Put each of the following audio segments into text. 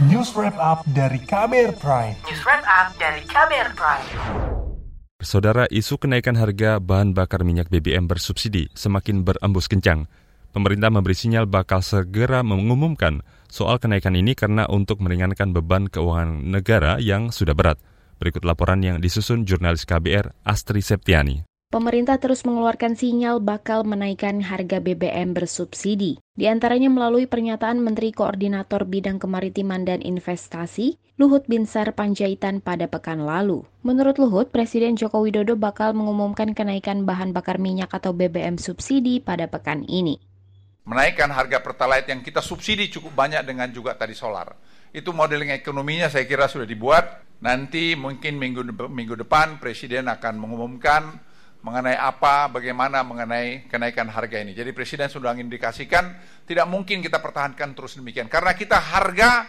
News Wrap Up dari Kamer Prime. News Wrap Up dari Kamer Prime. Saudara, isu kenaikan harga bahan bakar minyak BBM bersubsidi semakin berembus kencang. Pemerintah memberi sinyal bakal segera mengumumkan soal kenaikan ini karena untuk meringankan beban keuangan negara yang sudah berat. Berikut laporan yang disusun jurnalis KBR Astri Septiani. Pemerintah terus mengeluarkan sinyal bakal menaikkan harga BBM bersubsidi. Di antaranya melalui pernyataan Menteri Koordinator Bidang Kemaritiman dan Investasi, Luhut Binsar Panjaitan pada pekan lalu. Menurut Luhut, Presiden Joko Widodo bakal mengumumkan kenaikan bahan bakar minyak atau BBM subsidi pada pekan ini. Menaikkan harga Pertalite yang kita subsidi cukup banyak dengan juga tadi solar. Itu modeling ekonominya saya kira sudah dibuat. Nanti mungkin minggu, minggu depan Presiden akan mengumumkan mengenai apa, bagaimana mengenai kenaikan harga ini. Jadi Presiden sudah mengindikasikan tidak mungkin kita pertahankan terus demikian. Karena kita harga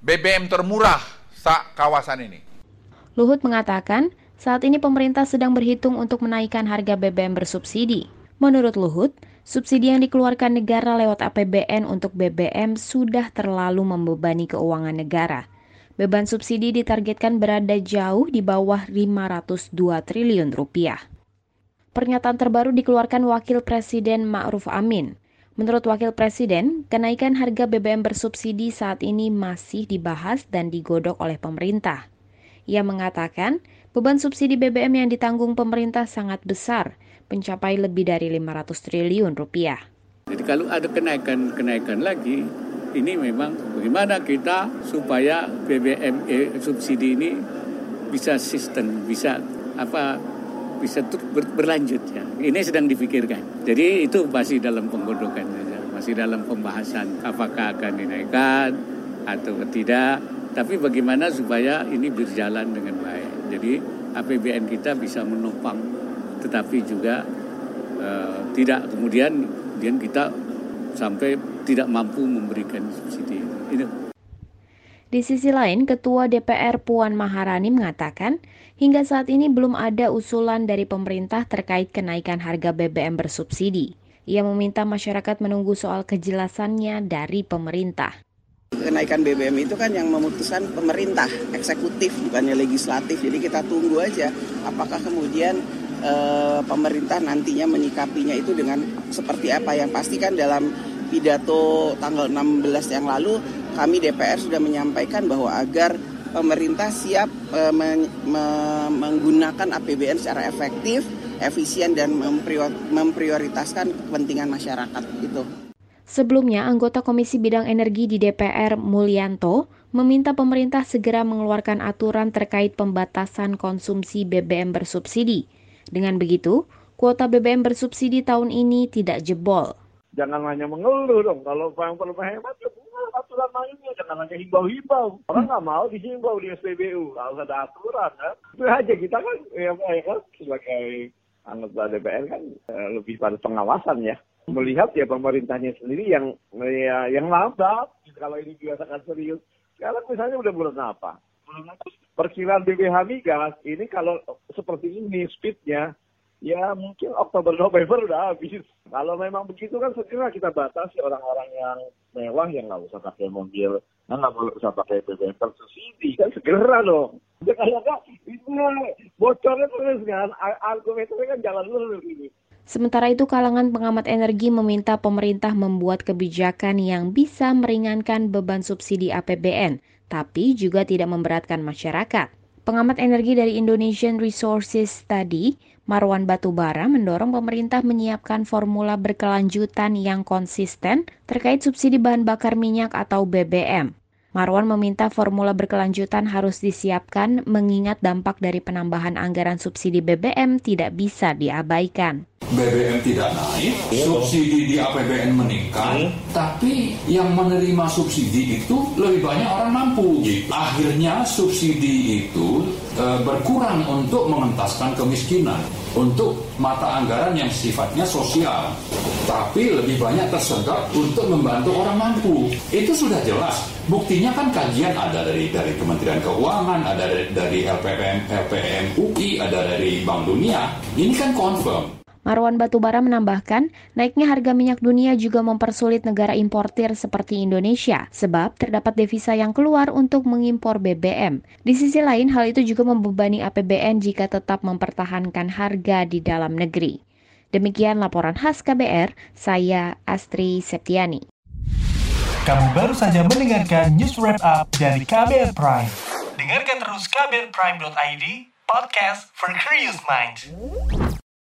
BBM termurah sa kawasan ini. Luhut mengatakan, saat ini pemerintah sedang berhitung untuk menaikkan harga BBM bersubsidi. Menurut Luhut, subsidi yang dikeluarkan negara lewat APBN untuk BBM sudah terlalu membebani keuangan negara. Beban subsidi ditargetkan berada jauh di bawah 502 triliun rupiah. Pernyataan terbaru dikeluarkan Wakil Presiden Ma'ruf Amin. Menurut Wakil Presiden, kenaikan harga BBM bersubsidi saat ini masih dibahas dan digodok oleh pemerintah. Ia mengatakan, beban subsidi BBM yang ditanggung pemerintah sangat besar, mencapai lebih dari 500 triliun rupiah. Jadi kalau ada kenaikan-kenaikan lagi, ini memang bagaimana kita supaya BBM eh, subsidi ini bisa sistem, bisa apa bisa ber, berlanjut ya. Ini sedang dipikirkan. Jadi itu masih dalam penggodokan saja, masih dalam pembahasan apakah akan dinaikkan atau tidak. Tapi bagaimana supaya ini berjalan dengan baik. Jadi APBN kita bisa menopang, tetapi juga uh, tidak kemudian kemudian kita sampai tidak mampu memberikan subsidi. Ini di sisi lain, Ketua DPR Puan Maharani mengatakan, hingga saat ini belum ada usulan dari pemerintah terkait kenaikan harga BBM bersubsidi. Ia meminta masyarakat menunggu soal kejelasannya dari pemerintah. Kenaikan BBM itu kan yang memutuskan pemerintah, eksekutif, bukannya legislatif. Jadi kita tunggu aja apakah kemudian e, pemerintah nantinya menyikapinya itu dengan seperti apa. Yang pasti kan dalam pidato tanggal 16 yang lalu kami DPR sudah menyampaikan bahwa agar pemerintah siap e, me, me, menggunakan APBN secara efektif, efisien dan memprioritaskan kepentingan masyarakat itu. Sebelumnya, anggota Komisi Bidang Energi di DPR Mulyanto meminta pemerintah segera mengeluarkan aturan terkait pembatasan konsumsi BBM bersubsidi. Dengan begitu, kuota BBM bersubsidi tahun ini tidak jebol. Jangan hanya mengeluh dong, kalau yang perlu hemat ya mainnya, jangan hanya himbau-himbau. Orang nggak mau dihimbau di SPBU, harus ada aturan kan. Itu aja kita kan, ya, ya kan sebagai anggota DPR kan eh, lebih pada pengawasan ya. Melihat ya pemerintahnya sendiri yang ya, yang lambat, kalau ini biasakan serius. Sekarang misalnya udah bulan apa? Perkiraan BBH migas ini kalau seperti ini speednya ya mungkin Oktober November udah habis. Kalau memang begitu kan segera kita batasi orang-orang yang mewah yang nggak usah pakai mobil, nggak boleh usah pakai BBM bersubsidi kan segera dong. Kalau nggak itu bocornya terus kan argumennya kan jalan lurus ini. Sementara itu, kalangan pengamat energi meminta pemerintah membuat kebijakan yang bisa meringankan beban subsidi APBN, tapi juga tidak memberatkan masyarakat. Pengamat energi dari Indonesian Resources tadi, Marwan Batubara mendorong pemerintah menyiapkan formula berkelanjutan yang konsisten terkait subsidi bahan bakar minyak atau BBM. Marwan meminta formula berkelanjutan harus disiapkan mengingat dampak dari penambahan anggaran subsidi BBM tidak bisa diabaikan. BBM tidak naik, subsidi di APBN meningkat, tapi yang menerima subsidi itu lebih banyak orang mampu. Akhirnya subsidi itu e, berkurang untuk mengentaskan kemiskinan, untuk mata anggaran yang sifatnya sosial, tapi lebih banyak tersedot untuk membantu orang mampu. Itu sudah jelas. Buktinya kan kajian ada dari dari Kementerian Keuangan, ada dari, dari LPM LPM UI, ada dari Bank Dunia. Ini kan confirm. Marwan Batubara menambahkan, naiknya harga minyak dunia juga mempersulit negara importir seperti Indonesia, sebab terdapat devisa yang keluar untuk mengimpor BBM. Di sisi lain, hal itu juga membebani APBN jika tetap mempertahankan harga di dalam negeri. Demikian laporan khas KBR, saya Astri Septiani. Kamu baru saja mendengarkan news wrap up dari KBR Prime. Dengarkan terus kbrprime.id, podcast for curious minds.